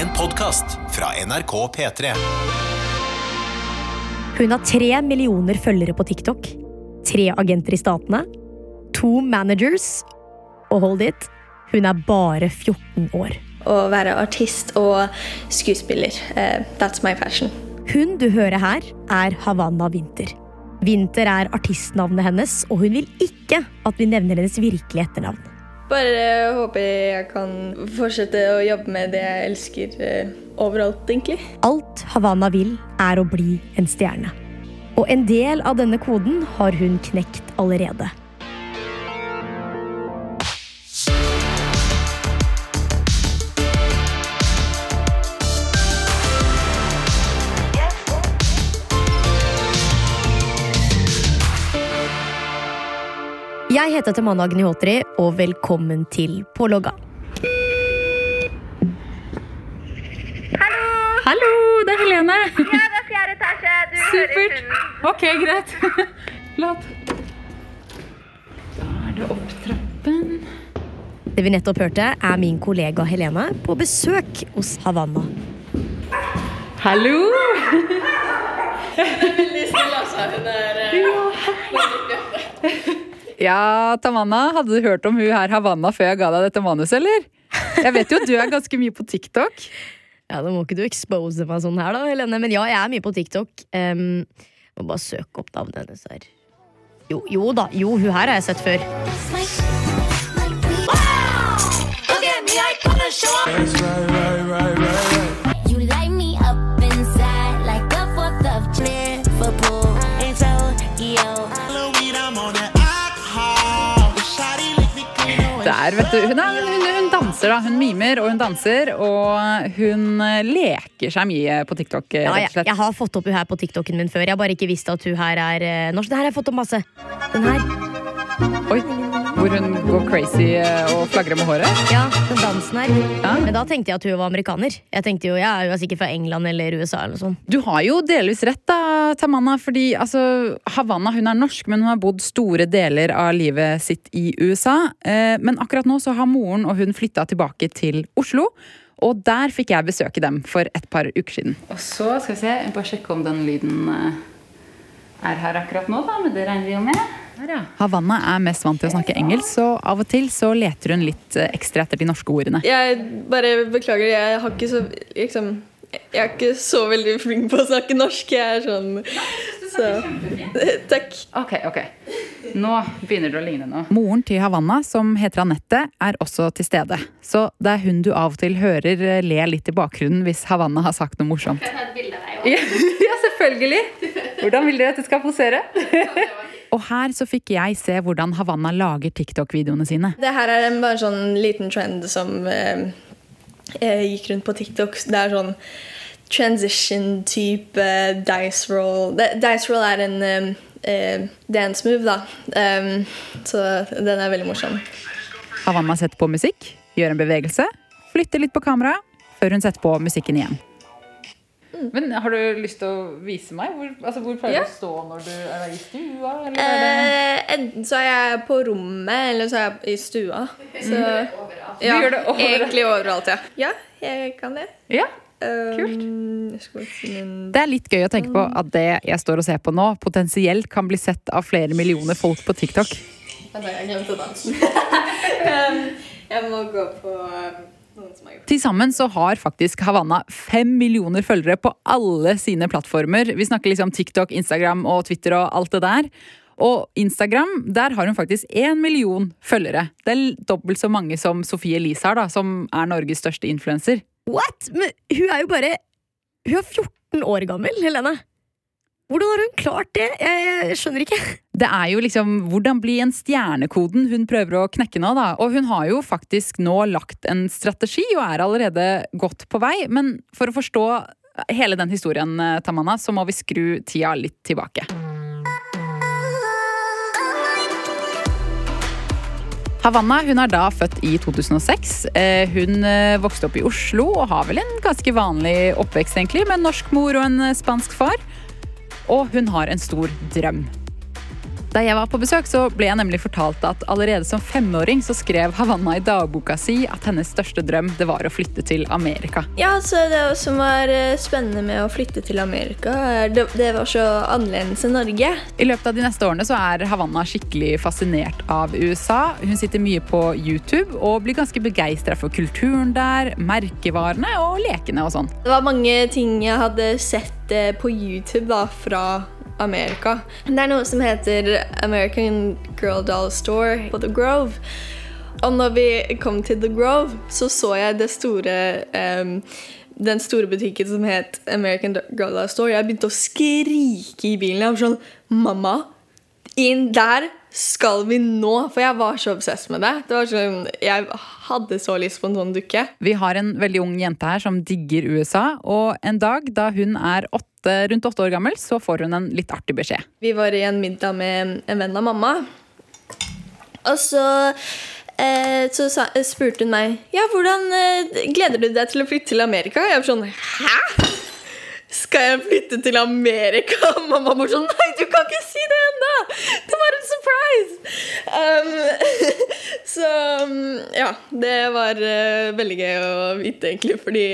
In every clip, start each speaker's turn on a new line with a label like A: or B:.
A: En podkast fra NRK P3.
B: Hun har tre millioner følgere på TikTok, tre agenter i statene, to managers, og hold it, hun er bare 14 år.
C: Å være artist og skuespiller. Uh, that's my passion.
B: Hun du hører her, er Havanna Winter. Winter er artistnavnet hennes, og hun vil ikke at vi nevner hennes virkelige etternavn.
C: Bare håper jeg kan fortsette å jobbe med det jeg elsker eh, overalt, egentlig.
B: Alt Havanna vil, er å bli en stjerne. Og en del av denne koden har hun knekt allerede. Jeg heter Tamanna Agnihotri, og velkommen til Pålogga. Hallo!
D: Hallo, det er Helene.
E: Ja, det er fjerde etasje. Du hører
D: Supert.
E: hunden.
D: Ok, greit. Flott. Da er det opp trappen.
B: Det vi nettopp hørte, er min kollega Helene på besøk hos Havanna.
D: Hallo. Veldig snill, altså. Hun er Ja, Tamanna, hadde du hørt om hun her Havanna før jeg ga deg dette manuset, eller? Jeg vet jo at du er ganske mye på TikTok.
B: Ja, Da må ikke du expose meg sånn her, da, Helene. Men ja, jeg er mye på TikTok. Um, må bare søke opp navnet hennes her. Jo, jo da. Jo, hun her har jeg sett før.
F: Wow! You
D: Der, vet du. Hun, er, hun, hun danser, da. Hun mimer og hun danser. Og hun eh, leker seg mye på TikTok, eh,
B: Ja, jeg, jeg har fått opp hun her på TikToken min før. Jeg har bare ikke visst at hun her er eh, norsk. Det her har jeg fått opp masse. Den her.
D: Oi, hvor hun går crazy eh, og flagrer med håret.
B: Ja, den dansen her.
D: Ja.
B: Men da tenkte jeg at hun var amerikaner. Jeg tenkte jo, ja, Hun er sikkert fra England eller USA. eller noe sånt.
D: Du har jo delvis rett, da, Tamanna. Fordi altså, Havanna hun er norsk, men hun har bodd store deler av livet sitt i USA. Eh, men akkurat nå så har moren og hun flytta tilbake til Oslo. Og der fikk jeg besøke dem for et par uker siden. Og så skal vi se, bare sjekke om den lyden eh, er her akkurat nå, da. Men det regner vi jo med. Havanna er mest vant til å snakke engelsk, så av og til så leter hun litt eh, ekstra etter de norske ordene.
C: Jeg bare beklager, jeg har ikke så liksom Jeg er ikke så veldig flink på å snakke norsk. Jeg er sånn så. Takk.
D: Ok, ok. Nå begynner det å ligne noe. Moren til Havanna, som heter Anette, er også til stede. Så det er hun du av og til hører eh, le litt i bakgrunnen hvis Havanna har sagt noe morsomt. Ja, selvfølgelig! Hvordan vil dere at jeg skal posere? Og her så fikk jeg se hvordan Havanna lager TikTok-videoene sine.
C: Det her er en bare sånn liten trend som eh, eh, gikk rundt på TikTok. Det er sånn transition-type dice roll. Dice roll er en eh, eh, dance move, da. Um, så den er veldig morsom.
D: Havanna setter på musikk, gjør en bevegelse, flytter litt på kamera, før hun setter på musikken igjen. Men Har du lyst til å vise meg? Hvor, altså, hvor pleier
C: Ja.
D: du å stå når du er i stua? Eller er det...
C: Eh, enten så er jeg på rommet, eller så er jeg i stua. Så, ja,
D: Du gjør det overalt.
C: Egentlig overalt, ja. Ja, jeg kan det.
D: Ja.
C: Um, en-
D: Det er litt gøy å tenke på at det jeg står og ser på nå, potensielt kan bli sett av flere millioner folk på TikTok.
C: Jeg glemte dansen. um, jeg må gå på
D: Til sammen så har faktisk Havanna fem millioner følgere på alle sine plattformer. Vi snakker liksom TikTok, Instagram og Twitter og alt det der. Og Instagram, der har hun faktisk én million følgere. Det er dobbelt så mange som Sofie Elise har, da, som er Norges største influenser.
B: What?! Men hun er jo bare Hun er 14 år gammel, Helene. Hvordan har hun klart det? Jeg, jeg skjønner ikke.
D: Det er jo liksom hvordan bli en stjernekoden hun prøver å knekke nå, da. Og hun har jo faktisk nå lagt en strategi og er allerede godt på vei. Men for å forstå hele den historien, eh, Tamanna, så må vi skru tida litt tilbake. Havanna hun er da født i 2006. Eh, Hun eh, vokste opp i Oslo og har vel en ganske vanlig oppvekst, egentlig, med en norsk mor og en spansk far. Og hun har en stor drøm. Da jeg var på besøk, så ble jeg nemlig fortalt at allerede som femåring så skrev Havanna i dagboka si at hennes største drøm det var å flytte til Amerika.
C: Ja, så Det som var eh, spennende med å flytte til Amerika, er det, det var så annerledes enn Norge.
D: I løpet av de neste årene så er Havanna skikkelig fascinert av USA. Hun sitter mye på YouTube og blir ganske begeistra for kulturen der, merkevarene og lekene og sånn.
C: Det var mange ting jeg hadde sett eh, på YouTube da, fra Amerika. Det er noe som heter American Girl Doll Store på The Grove. Og når vi kom til The Grove, så så jeg det store um, den store butikken som het American Girl Doll Store. Jeg begynte å skrike i bilen. Jeg var sånn Mamma, inn der skal vi nå! For jeg var så obsess med det. det var sånn, jeg hadde så lyst på en sånn dukke.
D: Vi har en veldig ung jente her som digger USA, og en dag da hun er åtte, rundt åtte år gammel, så får hun en litt artig beskjed.
C: Vi var i en middag med en venn av mamma. Og så, eh, så sa, spurte hun meg Ja, hvordan eh, gleder du deg til å flytte til Amerika. Jeg var sånn Hæ? Skal jeg flytte til Amerika? Mamma var sånn Nei, du kan ikke si det ennå! Surprise! Um, så um, ja, det var uh, veldig gøy å vite, egentlig, fordi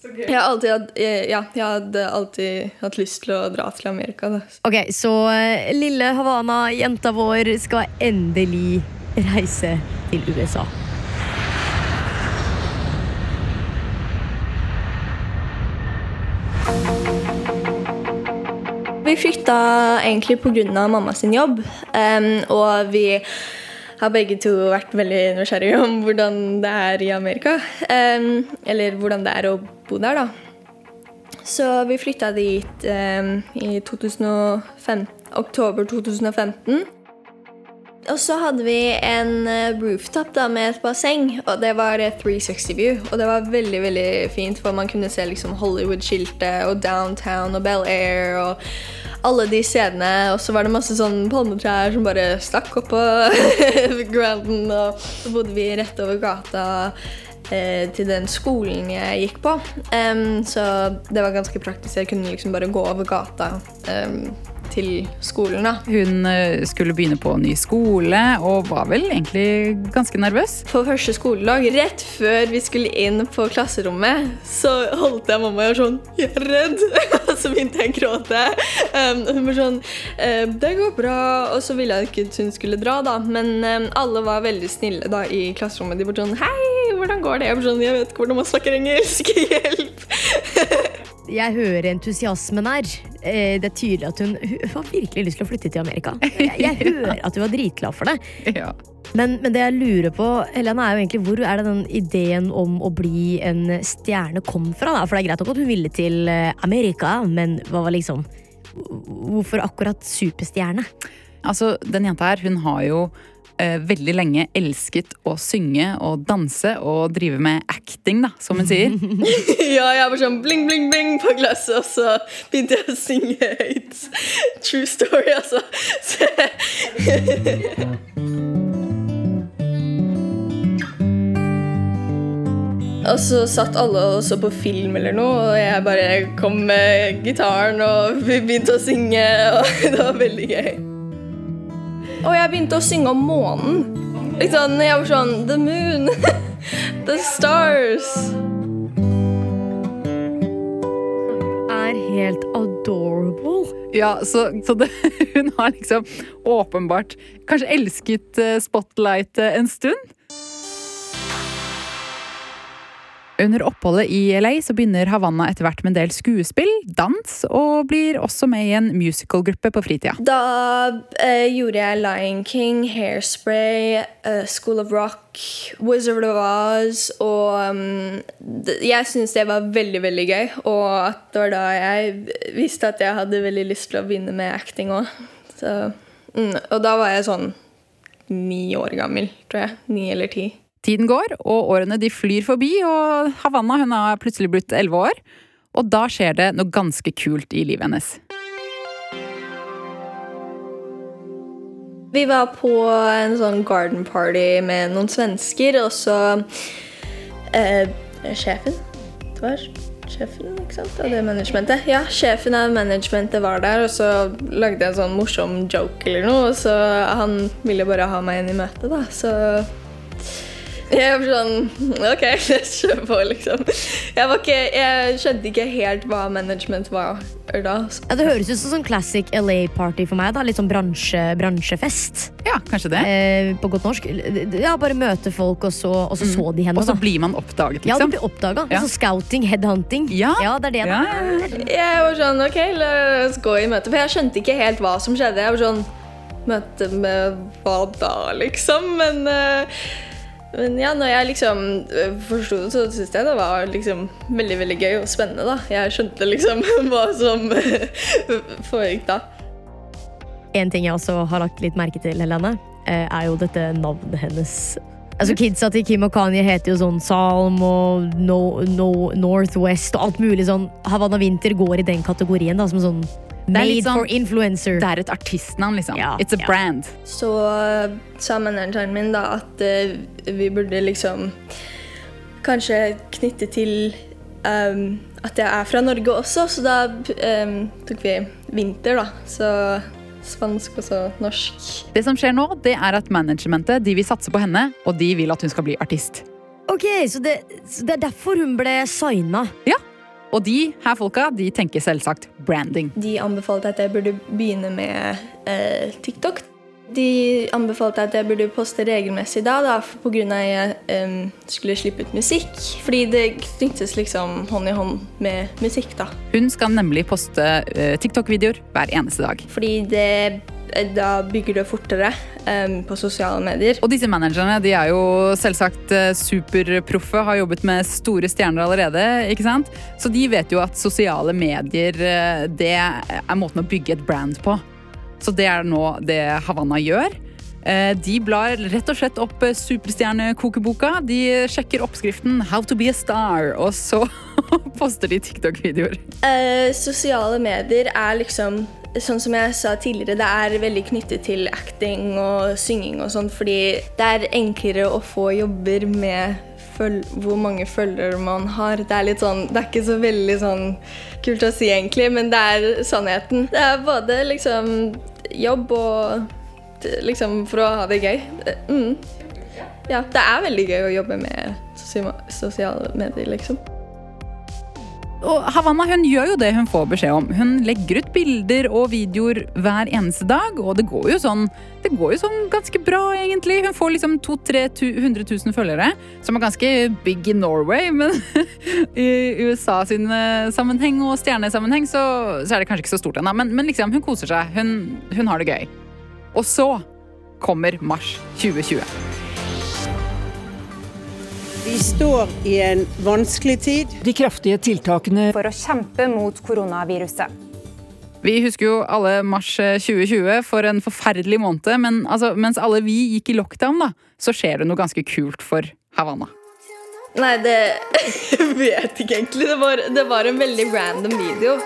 C: jeg har alltid eh, ja, jeg hadde alltid hatt lyst til å dra til Amerika. Da.
B: Ok, Så eh, lille Havana, jenta vår, skal endelig reise til USA.
C: Vi flytta egentlig pga. mamma sin jobb. Um, og vi har begge to vært veldig nysgjerrige om hvordan det er i Amerika. Um, eller hvordan det er å bo der, da. Så vi flytta dit um, i 2005, oktober 2015. Og så hadde vi en eh, rooftop da, med et basseng, og det var 360 view. Og det var veldig veldig fint, for man kunne se liksom Hollywood-skiltet og Downtown og Bel Air og alle de stedene. Og så var det masse sånn palmetrær som bare stakk opp på grounden. Og så bodde vi rett over gata eh, til den skolen jeg gikk på. Um, så det var ganske praktisk. Jeg kunne liksom bare gå over gata em, til skolen. da.
D: Hun eh, skulle begynne på ny skole og var vel egentlig ganske nervøs.
C: På første skoledag, rett før vi skulle inn på klasserommet, så holdt jeg mamma og var sånn Jeg er redd! Og så begynte jeg å gråte. Um, hun var sånn «Eh, Det går bra. Og så ville jeg ikke at hun skulle dra, da. Men um, alle var veldig snille da i klasserommet. De var sånn Hei, hvordan går det? Jeg var sånn Jeg vet ikke hvordan man snakker engelsk. Hjelp!
B: Jeg hører entusiasmen her. Eh, Det er tydelig at hun, hun har virkelig lyst til å flytte til Amerika. Jeg, jeg hører at hun var dritglad for det.
D: Ja.
B: Men, men det jeg lurer på, Helene, er jo egentlig hvor er det den ideen om å bli en stjerne kom fra? Da? For det er greit nok at hun ville til eh, Amerika, men hva var liksom Hvorfor akkurat superstjerne?
D: Altså, den jenta her, hun har jo veldig lenge elsket å synge og danse og drive med acting, da, som hun sier.
C: ja, jeg var sånn bling, bling, bling på glasset, og så begynte jeg å synge høyt. True story, altså. Og så satt alle og så på film eller noe, og jeg bare kom med gitaren og begynte å synge, og det var veldig gøy. Og jeg begynte å synge om månen. Liksom, jeg var sånn The moon. The stars.
B: Er helt adorable.
D: Ja, så, så det, hun har liksom åpenbart kanskje elsket spotlightet spotlight eh, en stund. Under oppholdet i LA så begynner Havanna etter hvert med en del skuespill, dans, og blir også med i en musicalgruppe på fritida.
C: Da eh, gjorde jeg Lion King, Hairspray, uh, School of Rock, Wizard of Oz. Og um, jeg syntes det var veldig, veldig gøy. Og at det var da jeg visste at jeg hadde veldig lyst til å begynne med acting òg. Mm, og da var jeg sånn ni år gammel, tror jeg. Ni eller ti.
D: Tiden går, og årene de flyr forbi, og Havanna hun har plutselig blitt elleve år. Og da skjer det noe ganske kult i livet hennes.
C: Vi var på en sånn garden party med noen svensker, og så eh, Sjefen? Det var Sjefen, ikke sant? Av det managementet. Ja, sjefen av managementet var der, og så lagde jeg en sånn morsom joke eller noe, og så han ville bare ha meg inn i møtet, da, så jeg var sånn OK, kjør på, liksom. Jeg, var ikke, jeg skjønte ikke helt hva management var da.
B: Ja, det høres ut som sånn classic LA-party for meg. da Litt sånn bransje, bransjefest.
D: Ja, kanskje det.
B: Eh, på godt norsk. Ja, Bare møte folk, og så, og så, så de henne.
D: Og så
B: da.
D: blir man oppdaget,
B: Ja,
D: liksom.
B: du blir oppdaga.
D: Ja.
B: Altså scouting, headhunting.
D: Ja.
B: det er det.
D: Ja,
B: da.
D: ja, ja.
C: Jeg var sånn OK, la oss gå i møte. For jeg skjønte ikke helt hva som skjedde. Jeg var sånn Møte med hva da, liksom? Men, eh, men ja, når jeg liksom eh, forsto det, så syntes jeg det var liksom veldig veldig gøy og spennende. da. Jeg skjønte liksom hva som foregikk da.
B: En ting jeg også har lagt litt merke til, Helene, eh, er jo dette navnet hennes. Altså Kidsa til Kim og Kanye heter jo sånn Salm og no, no, Northwest og alt mulig sånn. Havanna Winter går i den kategorien da, som sånn made
D: litt sånn-
B: for influencer.
D: Det er et artistnavn, liksom.
B: Ja,
D: It's a
B: ja.
D: brand.
C: Så sa manageren min da at uh, vi burde liksom kanskje knytte til um, at jeg er fra Norge også, så da um, tok vi vinter, da. Så spansk og så norsk.
D: Det som skjer nå, det er at managementet de vil satse på henne, og de vil at hun skal bli artist.
B: Ok, så det, så det er derfor hun ble signa.
D: Og de her folka de tenker selvsagt branding.
C: De anbefalte at jeg burde begynne med eh, TikTok. De anbefalte at jeg burde poste regelmessig da, da av at jeg em, skulle slippe ut musikk. Fordi det knyttes liksom hånd i hånd med musikk, da.
D: Hun skal nemlig poste eh, TikTok-videoer hver eneste dag.
C: Fordi det, eh, da bygger det fortere um, på sosiale medier.
D: Og disse managerne de er jo selvsagt eh, superproffe, har jobbet med store stjerner allerede. ikke sant? Så de vet jo at sosiale medier eh, det er måten å bygge et brand på. Så det er nå det Havanna gjør. Eh, De blar rett og slett opp superstjernekokeboka. De sjekker oppskriften 'How to be a star', og så poster de TikTok-videoer.
C: Eh, sosiale medier er liksom Sånn som jeg sa tidligere, det er veldig knyttet til acting og synging og sånn, fordi det er enklere å få jobber med hvor mange følgere man har. Det er litt sånn Det er ikke så veldig sånn kult å si, egentlig, men det er sannheten. Det er både liksom jobb og liksom for å ha det gøy. Mm. Ja, det er veldig gøy å jobbe med sosiale medier, liksom.
D: Og Havanna hun gjør jo det hun får beskjed om. Hun legger ut bilder og videoer hver eneste dag, og det går jo sånn, det går jo sånn ganske bra, egentlig. Hun får liksom 200 000 følgere, som er ganske big in Norway, men i USA sin eh, sammenheng og stjernesammenheng så, så er det kanskje ikke så stort ennå. Men, men liksom, hun koser seg. Hun, hun har det gøy. Og så kommer mars 2020.
G: Vi står i en vanskelig tid.
H: De kraftige tiltakene
I: for å kjempe mot koronaviruset.
D: Vi husker jo alle mars eh, 2020 for en forferdelig måned, men altså, mens alle vi gikk i lockdown, da, så skjer det noe ganske kult for Havanna.
C: Nei, det Jeg vet ikke egentlig. Det var, det var en veldig random video.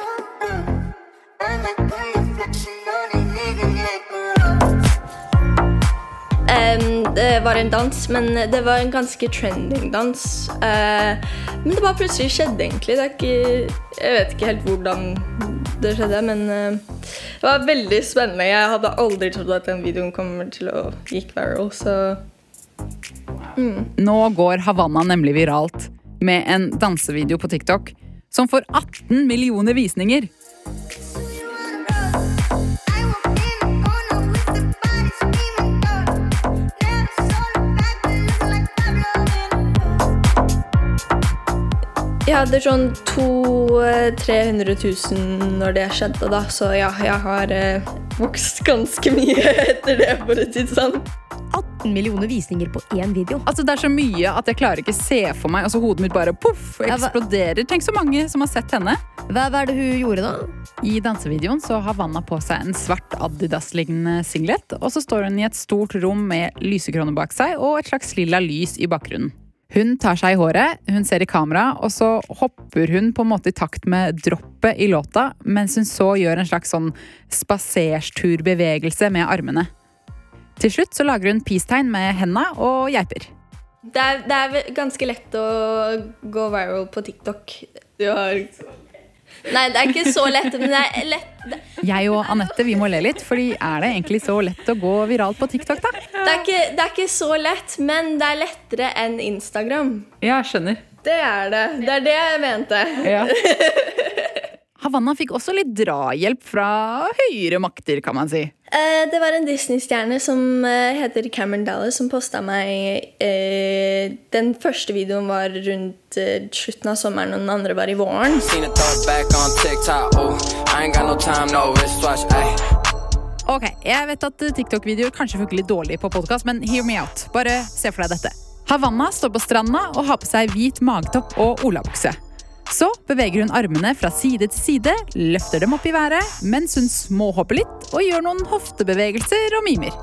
C: Em, det var en dans, men det var en ganske trending dans. Uh, men det bare plutselig skjedde, egentlig. Ikke, jeg vet ikke helt hvordan det skjedde, men uh, det var veldig spennende. Jeg hadde aldri trodd at den videoen kommer til å gikk viral, så
D: Nå går Havanna nemlig viralt med en dansevideo på TikTok som får 18 millioner visninger.
C: Jeg hadde sånn 200 000 når det skjedde, da. Så ja, jeg har eh, vokst ganske mye etter det, for å si det sånn.
B: 18 millioner visninger på én video.
D: Altså Det er så mye at jeg klarer ikke se for meg. Altså Hodet mitt bare poff, eksploderer. Tenk så mange som har sett henne.
B: Hva, var det hun gjorde, da?
D: I dansevideoen så har Vanna på seg en svart Adidas-lignende singlet, og så står hun i et stort rom med lysekrone bak seg og et slags lilla lys i bakgrunnen. Hun tar seg i håret, hun ser i kamera, og så hopper hun på en måte i takt med droppet i låta, mens hun så gjør en slags sånn spasersturbevegelse med armene. Til slutt så lager hun peace-tegn med henda og geiper.
C: Det er, det er ganske lett å gå viral på TikTok. Du har Nei, det er ikke så lett, men det er lett.
D: Jeg og Anette vi må le litt, fordi er det egentlig så lett å gå viralt på TikTok, da?
C: det, er ikke, det er ikke så lett, men det er lettere enn Instagram.
D: Ja, skjønner.
C: Det er det. Det er det jeg mente.
D: Ja. Havanna fikk også litt drahjelp fra høyere makter, kan man si.
C: Eh, det var en Disney-stjerne som eh, heter Cameron Dallas, som posta meg eh, Den første videoen var rundt eh, slutten av sommeren, og den andre var i våren.
D: Ok, Jeg vet at TikTok-videoer kanskje funker litt dårlig på podkast, men hear me out. Bare se for deg dette. Havanna står på stranda og har på seg hvit magetopp og olabukse. Så beveger hun armene fra side til side, løfter dem opp i været, mens hun småhopper litt og gjør noen hoftebevegelser og mimer.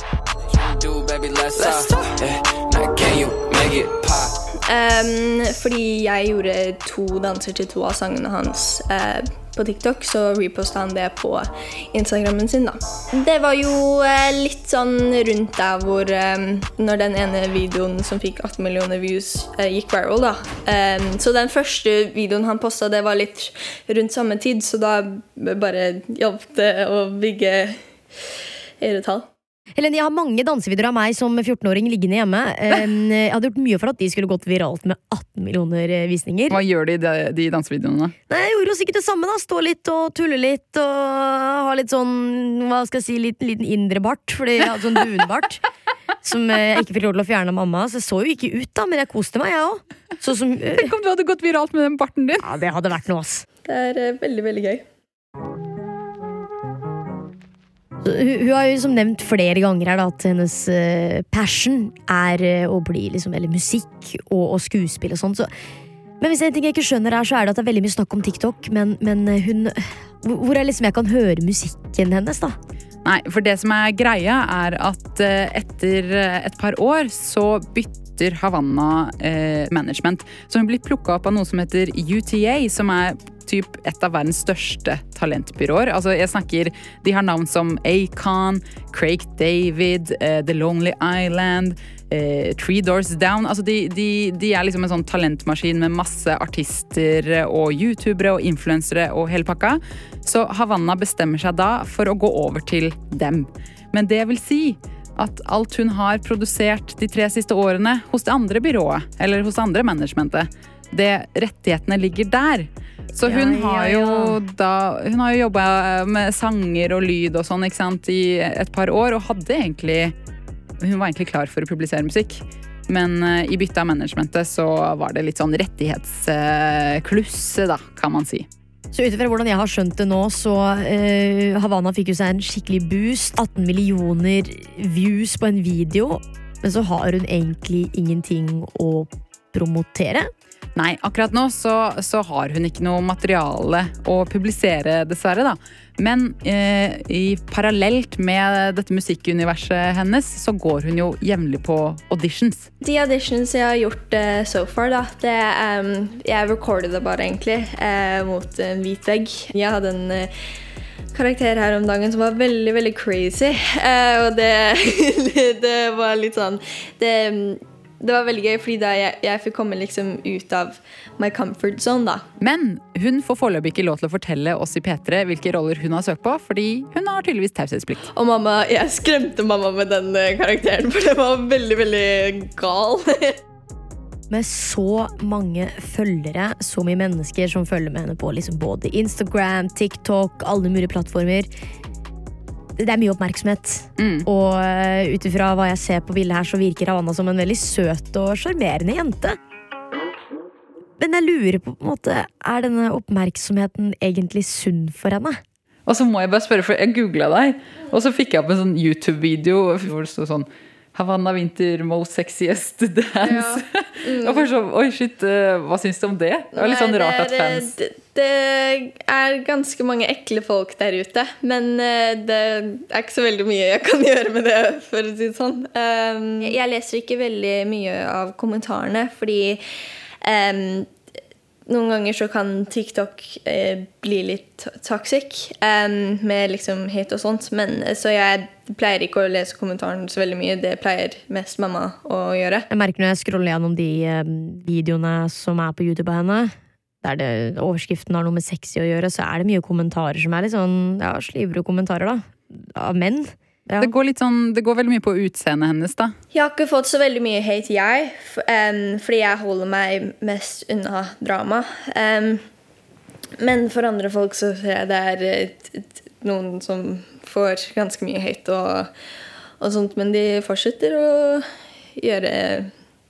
C: Um, fordi jeg gjorde to danser til to av sangene hans eh, på TikTok, så reposta han det på Instagrammen sin. da. Det var jo eh, litt sånn rundt der hvor eh, Når den ene videoen som fikk 18 millioner views, eh, gikk viral, da. Så den første videoen han posta, det var litt rundt samme tid, så da bare hjalp det å bygge øretall.
B: Helene, jeg har mange dansevideoer av meg som 14-åring liggende hjemme. Jeg hadde gjort mye for at de skulle gått viralt med 18 millioner eh, visninger.
D: Hva gjør de, de, de dansevideoene?
B: Nei, Jeg gjorde jo sikkert det samme. da Stå litt og tulle litt og ha litt sånn Hva skal jeg si, liten, liten indre bart. Fordi jeg hadde sånn dunbart. Som jeg ikke fikk lov til å fjerne av mamma. Så jeg så jo ikke ut, da, men jeg koste meg, jeg òg. Eh,
D: Tenk om du hadde gått viralt med den barten din!
B: Ja, det hadde vært noe, ass.
C: Det er eh, veldig, veldig gøy.
B: Hun, har jo som nevnt flere ganger her da at hennes eh, passion er eh, å bli liksom, eller musikk og, og skuespill og sånn. Så. Men hvis en ting jeg ikke skjønner her, så er det at det er veldig mye snakk om TikTok. Men, men eh, hun Hvor er liksom jeg kan høre musikken hennes, da?
D: Nei, for det som er greia, er at etter et par år så bytter Havanna eh, management. Så hun blir plukka opp av noe som heter UTA, som er typ et av verdens største talentbyråer. Altså, jeg snakker De har navn som Acon, Craig David, uh, The Lonely Island, uh, Three Doors Down. Altså, de, de, de er liksom en sånn talentmaskin med masse artister og youtubere og influensere og hele pakka. Så Havanna bestemmer seg da for å gå over til dem. Men det vil si at alt hun har produsert de tre siste årene hos det andre byrået, eller hos det andre managementet, det rettighetene ligger der. Så hun
B: ja,
D: har jo da Hun har jo jobba med sanger og lyd og sånn sant, i et par år, og hadde egentlig Hun var egentlig klar for å publisere musikk. Men eh, i bytte av managementet så var det litt sånn rettighetsklusse, da, kan man si.
B: Så ut ifra hvordan jeg har skjønt det nå, så uh, Havana fikk jo seg en skikkelig boost. 18 millioner views på en video. Men så har hun egentlig ingenting å promotere.
D: Nei, akkurat nå så, så har hun ikke noe materiale å publisere, dessverre. da. Men eh, i parallelt med dette musikkuniverset hennes, så går hun jo jevnlig på auditions.
C: De auditions jeg har gjort eh, so far, da det, um, Jeg recordet det bare, egentlig, eh, mot en hvit vegg. Jeg hadde en eh, karakter her om dagen som var veldig, veldig crazy. Og det, det var litt sånn det, det var veldig gøy, fordi da jeg, jeg fikk komme liksom ut av my comfort zone, da.
D: Men hun får foreløpig ikke lov til å fortelle oss i P3 hvilke roller hun har søkt på, fordi hun har tydeligvis taushetsplikt.
C: Og mamma, jeg skremte mamma med den eh, karakteren, for det var veldig, veldig gal.
B: Med så mange følgere, så mye mennesker som følger med henne på liksom både Instagram, TikTok, alle mulige plattformer. Det er mye oppmerksomhet.
D: Mm.
B: Og uh, ut ifra hva jeg ser på bildet her, så virker Havanna som en veldig søt og sjarmerende jente. Men jeg lurer på, på en måte, er denne oppmerksomheten egentlig sunn for henne?
D: Og så må jeg bare spørre, for jeg googla deg, og så fikk jeg opp en sånn YouTube-video hvor det sto sånn Havanna Winter most sexiest dance. og først sånn, Oi, shit, eh, hva syns du om det? Det var litt sånn rart at
C: er,
D: fans
C: det, det er ganske mange ekle folk der ute, men eh, det er ikke så veldig mye jeg kan gjøre med det, for å si det sånn. Um, jeg leser ikke veldig mye av kommentarene, fordi um, noen ganger så kan TikTok eh, bli litt toxic em, med liksom hate og sånt. Men, eh, så jeg pleier ikke å lese kommentaren så veldig mye. Det pleier mest mamma å gjøre.
B: Jeg merker når jeg scroller gjennom de eh, videoene som er på YouTube av henne, der det, overskriften har noe med sexy å gjøre, så er det mye kommentarer som er litt sånn ja, slivre kommentarer, da. Av menn. Ja.
D: Det går, litt sånn, det går veldig mye på utseendet hennes, da.
C: Jeg har ikke fått så veldig mye hate, jeg, For, um, fordi jeg holder meg mest unna drama. Um, men for andre folk så ser jeg det er et, t- t- noen som får ganske mye hate og, og sånt, men de fortsetter å gjøre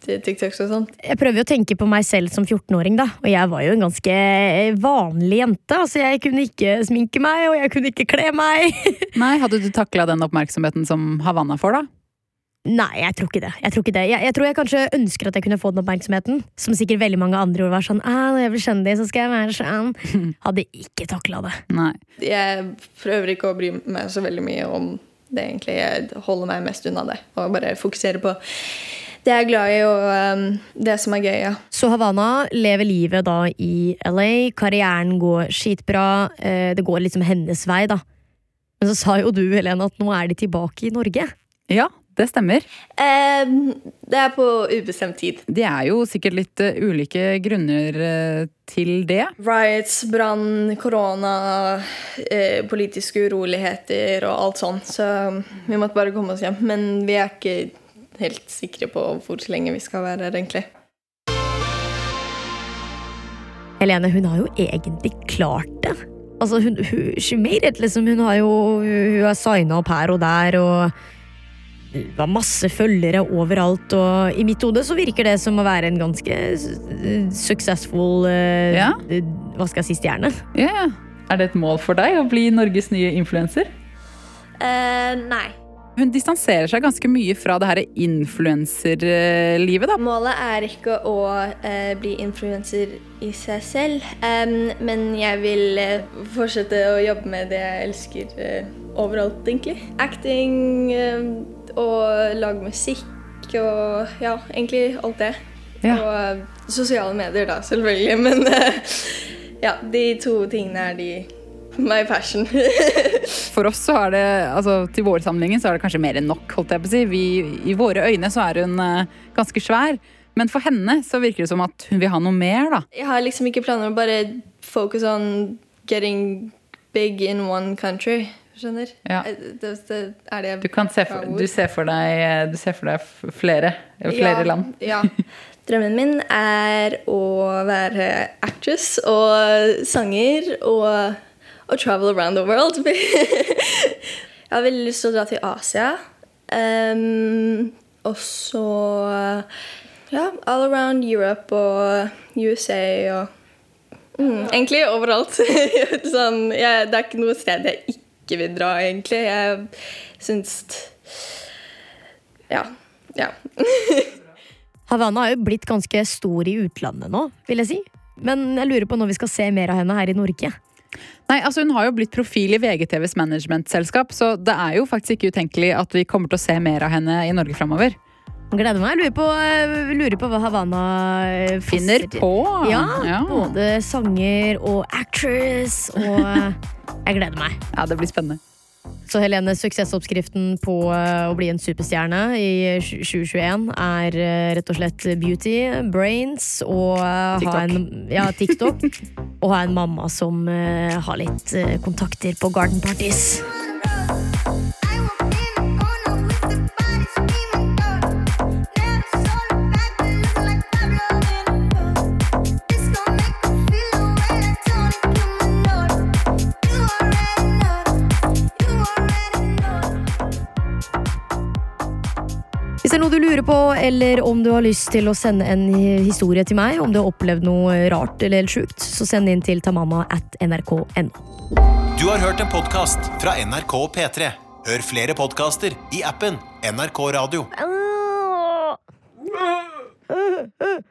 C: TikToks og sånt.
B: Jeg prøver jo å tenke på meg selv som 14-åring, da. Og jeg var jo en ganske vanlig jente. Altså, jeg kunne ikke sminke meg, og jeg kunne ikke kle meg.
D: Nei, Hadde du takla den oppmerksomheten som Havanna får, da?
B: Nei, jeg tror ikke det. Jeg tror, ikke det. Jeg, jeg tror jeg kanskje ønsker at jeg kunne få den oppmerksomheten. Som sikkert veldig mange andre ord var sånn ah, når jeg blir kjendis, så skal jeg være sånn. Hadde ikke takla det.
D: Nei.
C: Jeg prøver ikke å bry meg så veldig mye om det, egentlig. Jeg holder meg mest unna det og bare fokuserer på det jeg er glad i, og em, det som er gøy. ja.
B: Så Havana lever livet da i LA. Karrieren går skitbra. eh, Det går liksom hennes vei, da. Men så sa jo du, Helene, at nå er de tilbake i Norge.
D: Ja, det stemmer.
C: Em, det er på ubestemt tid.
D: Det er jo sikkert litt eh, ulike grunner eh, til det.
C: Riots, brann, korona, eh, politiske uroligheter og alt sånt. Så vi måtte bare komme oss hjem. Men vi er ikke helt sikre på hvor lenge vi skal være her, egentlig.
B: Helene, hun har jo egentlig klart det. Altså, hun, hun, she made it, liksom. Hun har jo hun, har signa opp her og der, og var masse følgere overalt. Og i mitt hode så virker det som å være en ganske successful uh,
D: Ja.
B: eh, Hva skal jeg si, stjerne.
D: Ja. Er det et mål for deg å bli Norges nye influenser?
C: Uh, nei.
D: Hun distanserer seg ganske mye fra det her influenserlivet, da.
C: Målet er ikke å eh, bli influenser i seg selv, um, men jeg vil eh, fortsette å jobbe med det jeg elsker eh, overalt, egentlig. Acting eh, og lage musikk og ja, egentlig alt det.
D: Ja.
C: Og eh, sosiale medier, da, selvfølgelig. Men eh, ja, de to tingene er de my passion.
D: For oss så er det, altså til vår samling så er det kanskje mer enn nok, holdt jeg på å si. Vi, I våre øyne så er hun uh, ganske svær. Men for henne så virker det som at hun vil ha noe mer, da.
C: Jeg har liksom ikke planer om å bare focus on getting big in one country. Skjønner?
D: Ja.
C: Eh, Det, det er det
D: Du, kan se for, du, ser for deg, du ser for deg flere, flere
C: ja,
D: land.
C: Ja. Drømmen min er å være actress og sanger og, og travel around the world. jeg har veldig lyst til å dra til Asia. Um, og så ja, all around Europe og USA og mm, Egentlig overalt. sånn, jeg, det er ikke noe sted jeg ikke vil dra, egentlig. Jeg syns Ja. Ja.
B: Havana har jo blitt ganske stor i utlandet nå, vil jeg si. Men jeg lurer på når vi skal se mer av henne her i Norge.
D: Nei, altså Hun har jo blitt profil i VGTVs managementselskap, så det er jo faktisk ikke utenkelig at vi kommer til å se mer av henne i Norge framover.
B: Gleder meg. Lurer på, lurer på hva Havana eh,
D: Finner
B: på.
D: på.
B: Ja, både sanger og actress, og jeg gleder meg.
D: Ja, det blir spennende.
B: Så Helene, suksessoppskriften på eh, å bli en superstjerne i 2021 er eh, rett og slett beauty, brains og TikTok. ha en, ja, TikTok. og ha en mamma som eh, har litt eh, kontakter på garden parties. Hvis det er noe du lurer på, eller om du har lyst til å sende en historie til meg, om du har opplevd noe rart eller helt sjukt, så send inn til tamanna at nrk.no.
A: Du har hørt en podkast fra NRK P3. Hør flere podkaster i appen NRK Radio.
E: Uh, uh, uh.